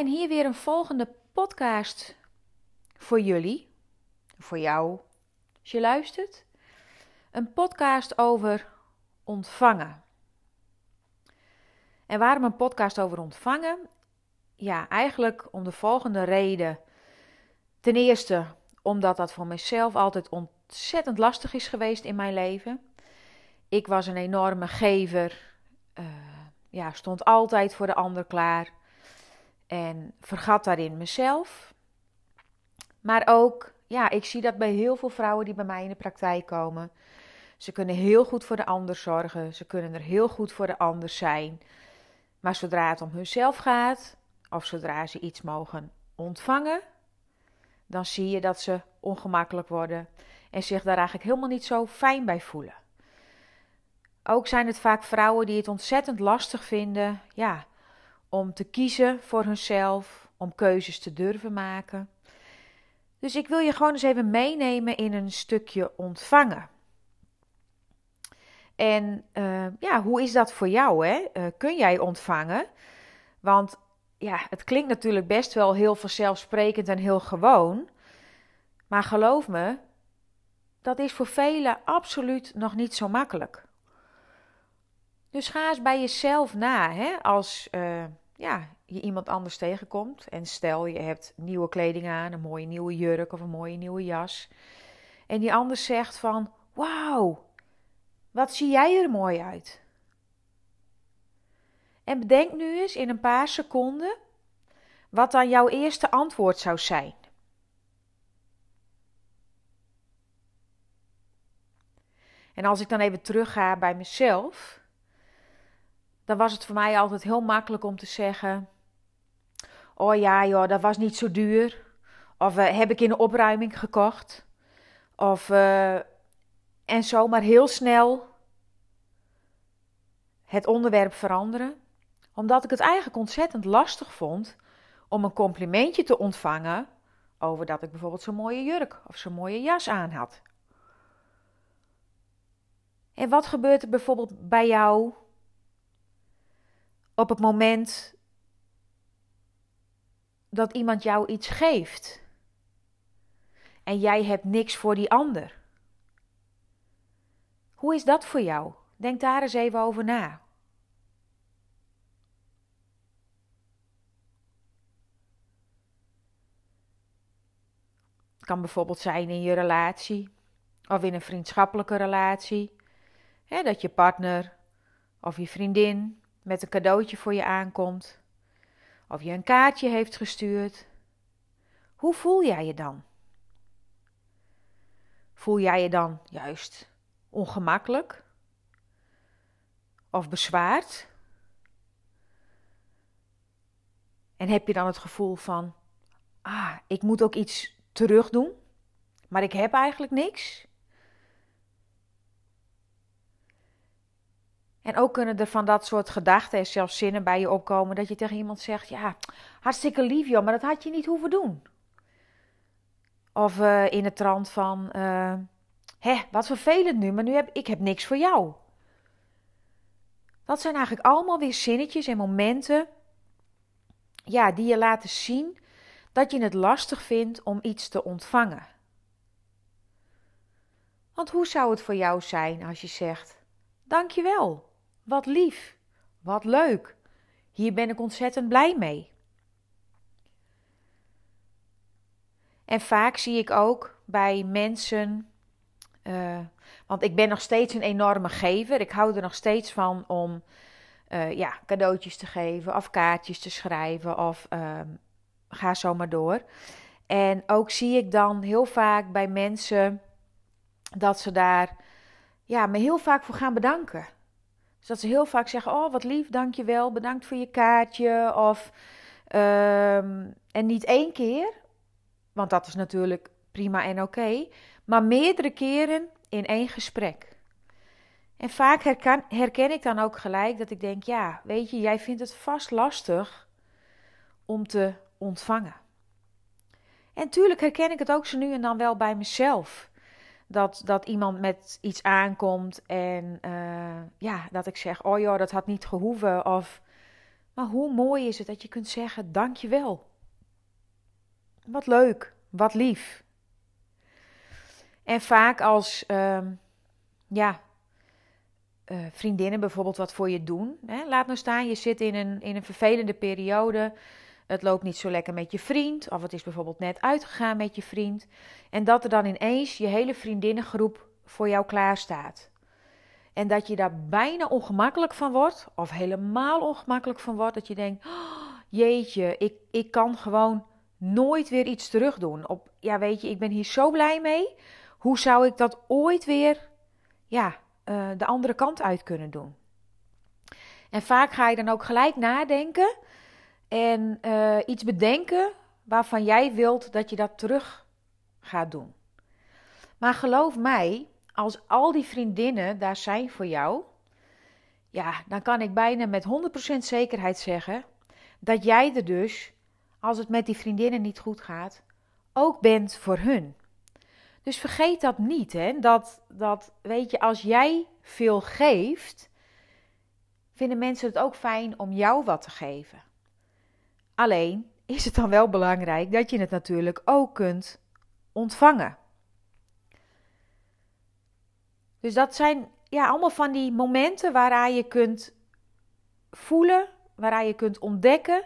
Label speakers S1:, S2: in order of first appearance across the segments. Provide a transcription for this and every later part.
S1: En hier weer een volgende podcast voor jullie, voor jou, als je luistert. Een podcast over ontvangen. En waarom een podcast over ontvangen? Ja, eigenlijk om de volgende reden. Ten eerste omdat dat voor mezelf altijd ontzettend lastig is geweest in mijn leven. Ik was een enorme gever, uh, ja, stond altijd voor de ander klaar en vergat daarin mezelf. Maar ook, ja, ik zie dat bij heel veel vrouwen die bij mij in de praktijk komen. Ze kunnen heel goed voor de ander zorgen. Ze kunnen er heel goed voor de ander zijn. Maar zodra het om hunzelf gaat, of zodra ze iets mogen ontvangen, dan zie je dat ze ongemakkelijk worden en zich daar eigenlijk helemaal niet zo fijn bij voelen. Ook zijn het vaak vrouwen die het ontzettend lastig vinden, ja, om te kiezen voor hunzelf, om keuzes te durven maken. Dus ik wil je gewoon eens even meenemen in een stukje ontvangen. En uh, ja, hoe is dat voor jou? Hè? Uh, kun jij ontvangen? Want ja, het klinkt natuurlijk best wel heel vanzelfsprekend en heel gewoon. Maar geloof me, dat is voor velen absoluut nog niet zo makkelijk. Dus ga eens bij jezelf na. Hè? Als uh, ja, je iemand anders tegenkomt. En stel je hebt nieuwe kleding aan, een mooie nieuwe jurk of een mooie nieuwe jas. En die ander zegt van, wauw, wat zie jij er mooi uit. En bedenk nu eens in een paar seconden wat dan jouw eerste antwoord zou zijn. En als ik dan even terugga bij mezelf, dan was het voor mij altijd heel makkelijk om te zeggen: Oh ja, joh, dat was niet zo duur. Of uh, heb ik in de opruiming gekocht. Of uh, en zomaar heel snel het onderwerp veranderen. Omdat ik het eigenlijk ontzettend lastig vond om een complimentje te ontvangen over dat ik bijvoorbeeld zo'n mooie jurk of zo'n mooie jas aan had. En wat gebeurt er bijvoorbeeld bij jou op het moment dat iemand jou iets geeft en jij hebt niks voor die ander. Hoe is dat voor jou? Denk daar eens even over na. Het kan bijvoorbeeld zijn in je relatie of in een vriendschappelijke relatie. Hè, dat je partner of je vriendin met een cadeautje voor je aankomt, of je een kaartje heeft gestuurd, hoe voel jij je dan? Voel jij je dan juist ongemakkelijk of bezwaard? En heb je dan het gevoel van, ah, ik moet ook iets terug doen, maar ik heb eigenlijk niks? En ook kunnen er van dat soort gedachten en zelfs zinnen bij je opkomen dat je tegen iemand zegt: Ja, hartstikke lief joh, maar dat had je niet hoeven doen. Of uh, in de trant van: uh, Hé, wat vervelend nu, maar nu heb ik heb niks voor jou. Dat zijn eigenlijk allemaal weer zinnetjes en momenten ja, die je laten zien dat je het lastig vindt om iets te ontvangen. Want hoe zou het voor jou zijn als je zegt: Dankjewel. Wat lief, wat leuk. Hier ben ik ontzettend blij mee. En vaak zie ik ook bij mensen, uh, want ik ben nog steeds een enorme gever. Ik hou er nog steeds van om uh, ja, cadeautjes te geven of kaartjes te schrijven of uh, ga zo maar door. En ook zie ik dan heel vaak bij mensen dat ze daar ja, me heel vaak voor gaan bedanken. Dus dat ze heel vaak zeggen: Oh, wat lief, dankjewel, bedankt voor je kaartje. Of, ehm, en niet één keer, want dat is natuurlijk prima en oké, maar meerdere keren in één gesprek. En vaak herken, herken ik dan ook gelijk dat ik denk: Ja, weet je, jij vindt het vast lastig om te ontvangen. En tuurlijk herken ik het ook zo nu en dan wel bij mezelf. Dat, dat iemand met iets aankomt en uh, ja, dat ik zeg: Oh joh, dat had niet gehoeven. Of, maar hoe mooi is het dat je kunt zeggen: Dankjewel. Wat leuk, wat lief. En vaak als uh, ja, uh, vriendinnen bijvoorbeeld wat voor je doen. Hè? Laat nou staan, je zit in een, in een vervelende periode het loopt niet zo lekker met je vriend, of het is bijvoorbeeld net uitgegaan met je vriend, en dat er dan ineens je hele vriendinnengroep voor jou klaar staat. En dat je daar bijna ongemakkelijk van wordt, of helemaal ongemakkelijk van wordt, dat je denkt: oh, jeetje, ik, ik kan gewoon nooit weer iets terug doen. Op, ja, weet je, ik ben hier zo blij mee. Hoe zou ik dat ooit weer, ja, uh, de andere kant uit kunnen doen? En vaak ga je dan ook gelijk nadenken en uh, iets bedenken waarvan jij wilt dat je dat terug gaat doen. Maar geloof mij, als al die vriendinnen daar zijn voor jou, ja, dan kan ik bijna met 100% zekerheid zeggen dat jij er dus, als het met die vriendinnen niet goed gaat, ook bent voor hun. Dus vergeet dat niet, hè? Dat, dat, weet je, als jij veel geeft, vinden mensen het ook fijn om jou wat te geven. Alleen is het dan wel belangrijk dat je het natuurlijk ook kunt ontvangen. Dus dat zijn ja, allemaal van die momenten waaraan je kunt voelen, waaraan je kunt ontdekken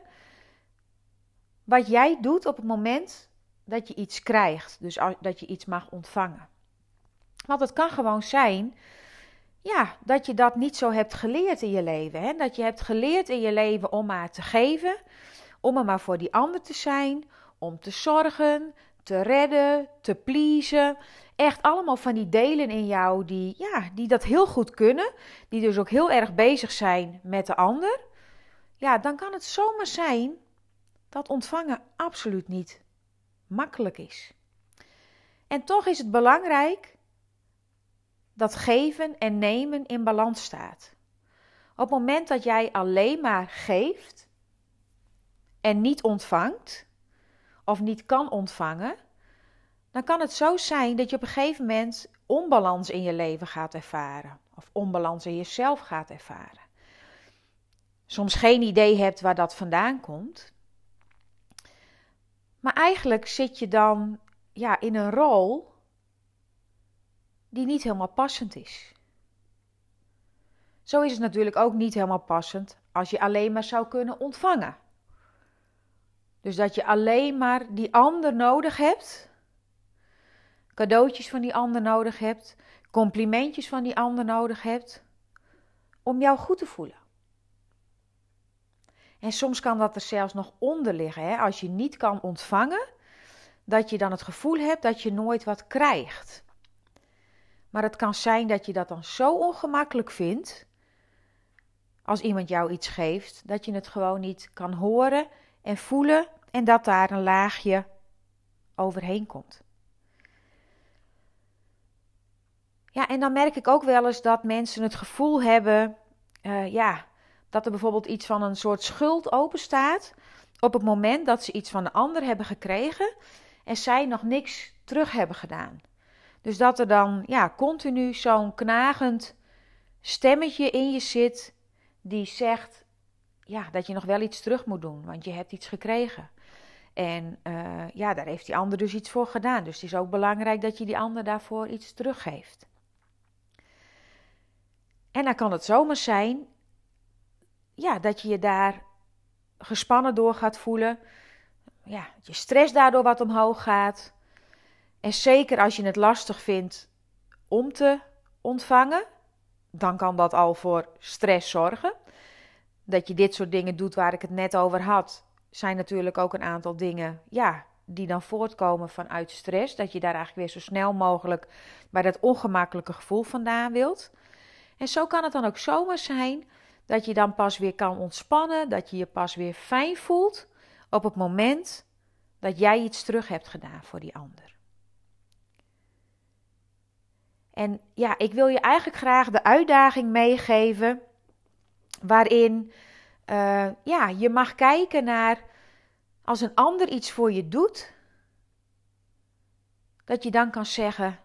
S1: wat jij doet op het moment dat je iets krijgt. Dus dat je iets mag ontvangen. Want het kan gewoon zijn ja, dat je dat niet zo hebt geleerd in je leven. Hè? Dat je hebt geleerd in je leven om maar te geven om er maar voor die ander te zijn, om te zorgen, te redden, te pleasen. Echt allemaal van die delen in jou die, ja, die dat heel goed kunnen, die dus ook heel erg bezig zijn met de ander. Ja, dan kan het zomaar zijn dat ontvangen absoluut niet makkelijk is. En toch is het belangrijk dat geven en nemen in balans staat. Op het moment dat jij alleen maar geeft, en niet ontvangt, of niet kan ontvangen, dan kan het zo zijn dat je op een gegeven moment onbalans in je leven gaat ervaren. Of onbalans in jezelf gaat ervaren. Soms geen idee hebt waar dat vandaan komt. Maar eigenlijk zit je dan ja, in een rol die niet helemaal passend is. Zo is het natuurlijk ook niet helemaal passend als je alleen maar zou kunnen ontvangen. Dus dat je alleen maar die ander nodig hebt, cadeautjes van die ander nodig hebt, complimentjes van die ander nodig hebt, om jou goed te voelen. En soms kan dat er zelfs nog onder liggen, hè? als je niet kan ontvangen, dat je dan het gevoel hebt dat je nooit wat krijgt. Maar het kan zijn dat je dat dan zo ongemakkelijk vindt, als iemand jou iets geeft, dat je het gewoon niet kan horen en voelen en dat daar een laagje overheen komt. Ja, en dan merk ik ook wel eens dat mensen het gevoel hebben, uh, ja, dat er bijvoorbeeld iets van een soort schuld openstaat op het moment dat ze iets van de ander hebben gekregen en zij nog niks terug hebben gedaan. Dus dat er dan ja, continu zo'n knagend stemmetje in je zit die zegt ja, dat je nog wel iets terug moet doen, want je hebt iets gekregen. En uh, ja, daar heeft die ander dus iets voor gedaan. Dus het is ook belangrijk dat je die ander daarvoor iets teruggeeft. En dan kan het zomaar zijn ja, dat je je daar gespannen door gaat voelen. Ja, je stress daardoor wat omhoog gaat. En zeker als je het lastig vindt om te ontvangen, dan kan dat al voor stress zorgen. Dat je dit soort dingen doet waar ik het net over had, zijn natuurlijk ook een aantal dingen, ja, die dan voortkomen vanuit stress. Dat je daar eigenlijk weer zo snel mogelijk bij dat ongemakkelijke gevoel vandaan wilt. En zo kan het dan ook zomaar zijn dat je dan pas weer kan ontspannen, dat je je pas weer fijn voelt op het moment dat jij iets terug hebt gedaan voor die ander. En ja, ik wil je eigenlijk graag de uitdaging meegeven waarin uh, ja, je mag kijken naar als een ander iets voor je doet, dat je dan kan zeggen: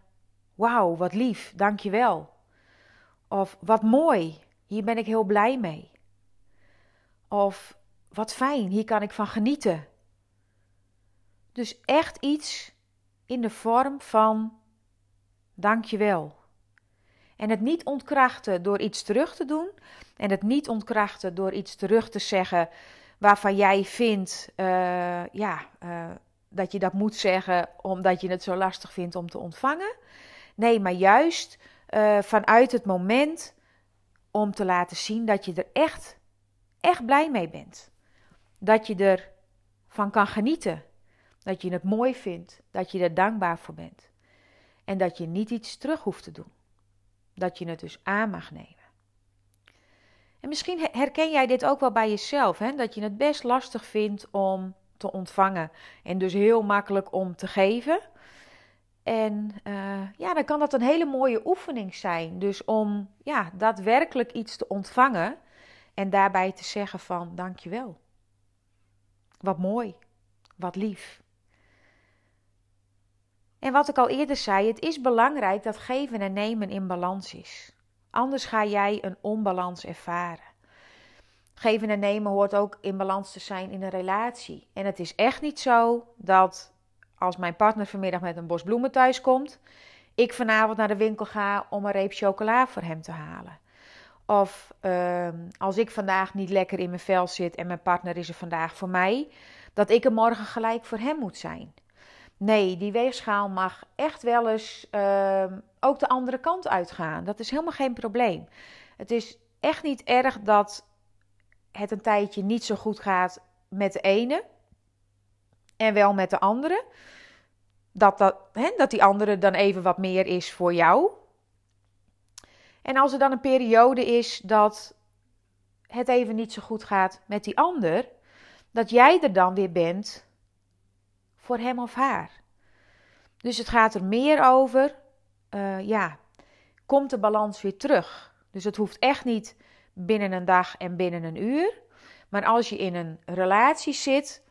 S1: Wauw, wat lief, dankjewel. Of wat mooi, hier ben ik heel blij mee. Of wat fijn, hier kan ik van genieten. Dus echt iets in de vorm van dankjewel. En het niet ontkrachten door iets terug te doen. En het niet ontkrachten door iets terug te zeggen waarvan jij vindt uh, ja, uh, dat je dat moet zeggen omdat je het zo lastig vindt om te ontvangen. Nee, maar juist uh, vanuit het moment om te laten zien dat je er echt, echt blij mee bent. Dat je er van kan genieten. Dat je het mooi vindt. Dat je er dankbaar voor bent. En dat je niet iets terug hoeft te doen. Dat je het dus aan mag nemen. En misschien herken jij dit ook wel bij jezelf, hè? dat je het best lastig vindt om te ontvangen en dus heel makkelijk om te geven. En uh, ja, dan kan dat een hele mooie oefening zijn. Dus om ja, daadwerkelijk iets te ontvangen en daarbij te zeggen van dankjewel. Wat mooi, wat lief. En wat ik al eerder zei, het is belangrijk dat geven en nemen in balans is. Anders ga jij een onbalans ervaren. Geven en nemen hoort ook in balans te zijn in een relatie. En het is echt niet zo dat als mijn partner vanmiddag met een bos bloemen thuis komt, ik vanavond naar de winkel ga om een reep chocola voor hem te halen. Of uh, als ik vandaag niet lekker in mijn vel zit en mijn partner is er vandaag voor mij, dat ik er morgen gelijk voor hem moet zijn. Nee, die weegschaal mag echt wel eens uh, ook de andere kant uitgaan. Dat is helemaal geen probleem. Het is echt niet erg dat het een tijdje niet zo goed gaat met de ene en wel met de andere. Dat, dat, hè, dat die andere dan even wat meer is voor jou. En als er dan een periode is dat het even niet zo goed gaat met die ander, dat jij er dan weer bent voor hem of haar. Dus het gaat er meer over, uh, ja, komt de balans weer terug. Dus het hoeft echt niet binnen een dag en binnen een uur. Maar als je in een relatie zit,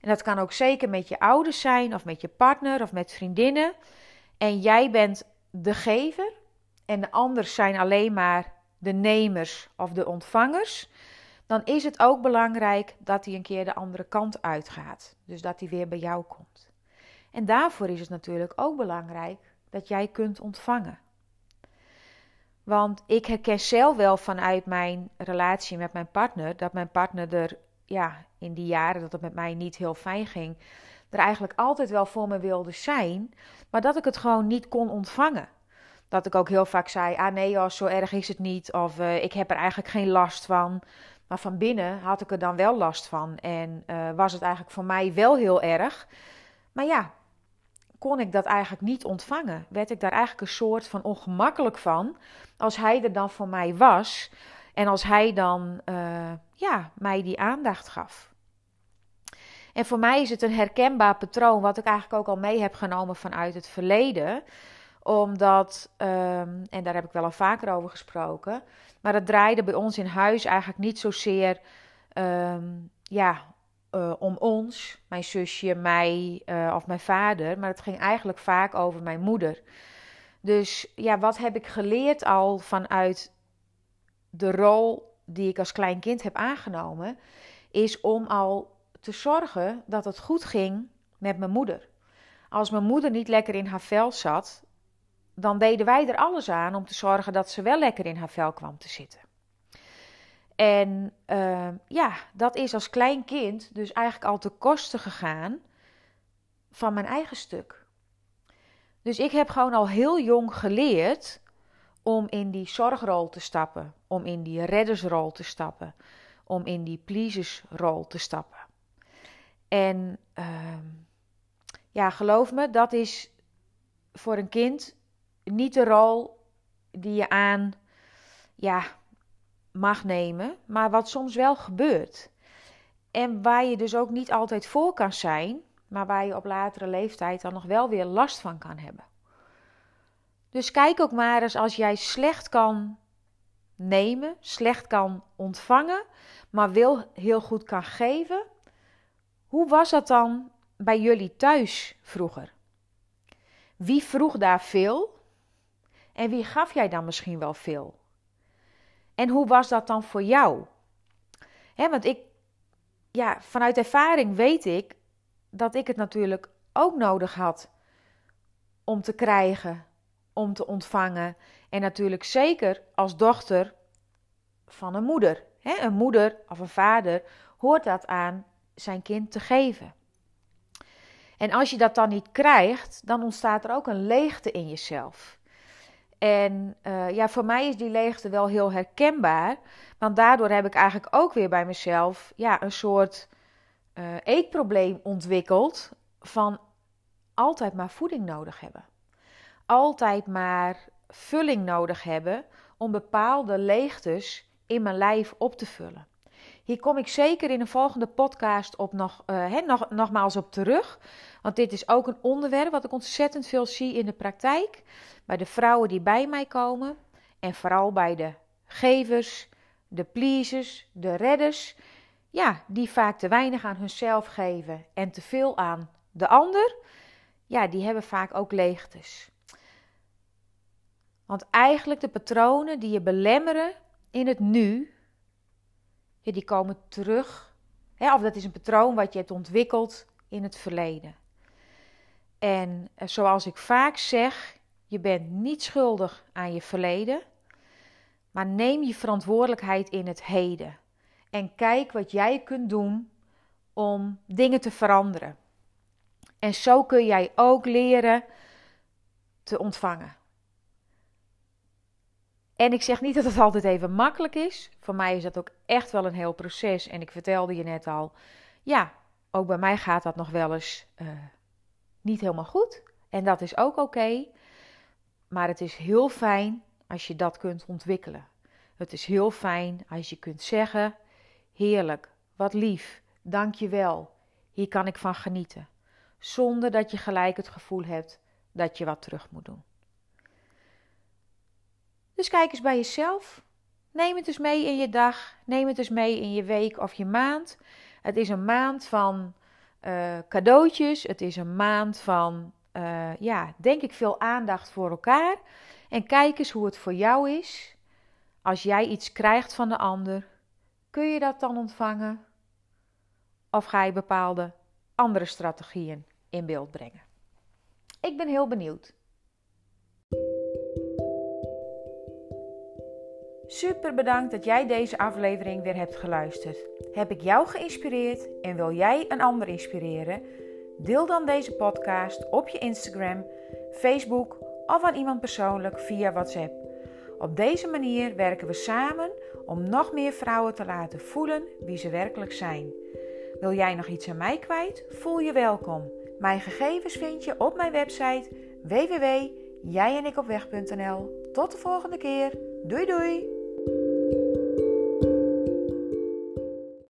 S1: en dat kan ook zeker met je ouders zijn, of met je partner, of met vriendinnen, en jij bent de gever en de anderen zijn alleen maar de nemers of de ontvangers, dan is het ook belangrijk dat hij een keer de andere kant uitgaat. Dus dat hij weer bij jou komt. En daarvoor is het natuurlijk ook belangrijk dat jij kunt ontvangen. Want ik herken zelf wel vanuit mijn relatie met mijn partner dat mijn partner er, ja, in die jaren dat het met mij niet heel fijn ging, er eigenlijk altijd wel voor me wilde zijn, maar dat ik het gewoon niet kon ontvangen. Dat ik ook heel vaak zei: Ah nee, zo erg is het niet. Of uh, ik heb er eigenlijk geen last van. Maar van binnen had ik er dan wel last van. En uh, was het eigenlijk voor mij wel heel erg. Maar ja, kon ik dat eigenlijk niet ontvangen. Werd ik daar eigenlijk een soort van ongemakkelijk van. Als hij er dan voor mij was. En als hij dan uh, ja, mij die aandacht gaf. En voor mij is het een herkenbaar patroon, wat ik eigenlijk ook al mee heb genomen vanuit het verleden. Omdat, um, en daar heb ik wel al vaker over gesproken, maar het draaide bij ons in huis eigenlijk niet zozeer um, ja, uh, om ons, mijn zusje, mij uh, of mijn vader, maar het ging eigenlijk vaak over mijn moeder. Dus ja, wat heb ik geleerd al vanuit de rol die ik als klein kind heb aangenomen, is om al te zorgen dat het goed ging met mijn moeder. Als mijn moeder niet lekker in haar vel zat, dan deden wij er alles aan om te zorgen dat ze wel lekker in haar vel kwam te zitten. En uh, ja, dat is als klein kind dus eigenlijk al te kosten gegaan van mijn eigen stuk. Dus ik heb gewoon al heel jong geleerd om in die zorgrol te stappen, om in die reddersrol te stappen, om in die pleasersrol te stappen. En uh, ja, geloof me, dat is voor een kind niet de rol die je aan ja, mag nemen, maar wat soms wel gebeurt. En waar je dus ook niet altijd voor kan zijn, maar waar je op latere leeftijd dan nog wel weer last van kan hebben. Dus kijk ook maar eens als jij slecht kan nemen, slecht kan ontvangen, maar wil heel goed kan geven. Hoe was dat dan bij jullie thuis vroeger? Wie vroeg daar veel? En wie gaf jij dan misschien wel veel? En hoe was dat dan voor jou? want ik, ja, vanuit ervaring weet ik dat ik het natuurlijk ook nodig had om te krijgen, om te ontvangen. En natuurlijk zeker als dochter van een moeder. een moeder of een vader hoort dat aan zijn kind te geven. En als je dat dan niet krijgt, dan ontstaat er ook een leegte in jezelf. En uh, ja, voor mij is die leegte wel heel herkenbaar. Want daardoor heb ik eigenlijk ook weer bij mezelf ja, een soort uh, eetprobleem ontwikkeld. Van altijd maar voeding nodig hebben. Altijd maar vulling nodig hebben om bepaalde leegtes in mijn lijf op te vullen. Hier kom ik zeker in een volgende podcast op nog, uh, nog, nogmaals op terug. Want dit is ook een onderwerp wat ik ontzettend veel zie in de praktijk. Bij de vrouwen die bij mij komen. En vooral bij de gevers, de pleasers, de redders. Ja, die vaak te weinig aan hunzelf geven en te veel aan de ander. Ja, die hebben vaak ook leegtes. Want eigenlijk de patronen die je belemmeren in het nu, die komen terug. Hè, of dat is een patroon wat je hebt ontwikkeld in het verleden. En eh, zoals ik vaak zeg, je bent niet schuldig aan je verleden, maar neem je verantwoordelijkheid in het heden. En kijk wat jij kunt doen om dingen te veranderen. En zo kun jij ook leren te ontvangen. En ik zeg niet dat het altijd even makkelijk is. Voor mij is dat ook echt wel een heel proces. En ik vertelde je net al, ja, ook bij mij gaat dat nog wel eens uh, niet helemaal goed. En dat is ook oké. Maar het is heel fijn als je dat kunt ontwikkelen. Het is heel fijn als je kunt zeggen: Heerlijk, wat lief, dank je wel. Hier kan ik van genieten. Zonder dat je gelijk het gevoel hebt dat je wat terug moet doen. Dus kijk eens bij jezelf. Neem het eens mee in je dag. Neem het eens mee in je week of je maand. Het is een maand van uh, cadeautjes. Het is een maand van, uh, ja, denk ik, veel aandacht voor elkaar. En kijk eens hoe het voor jou is. Als jij iets krijgt van de ander, kun je dat dan ontvangen? Of ga je bepaalde andere strategieën in beeld brengen? Ik ben heel benieuwd. Super bedankt dat jij deze aflevering weer hebt geluisterd. Heb ik jou geïnspireerd en wil jij een ander inspireren? Deel dan deze podcast op je Instagram, Facebook of aan iemand persoonlijk via WhatsApp. Op deze manier werken we samen om nog meer vrouwen te laten voelen wie ze werkelijk zijn. Wil jij nog iets aan mij kwijt? Voel je welkom. Mijn gegevens vind je op mijn website www.jijenikopweg.nl. Tot de volgende keer. Doei doei!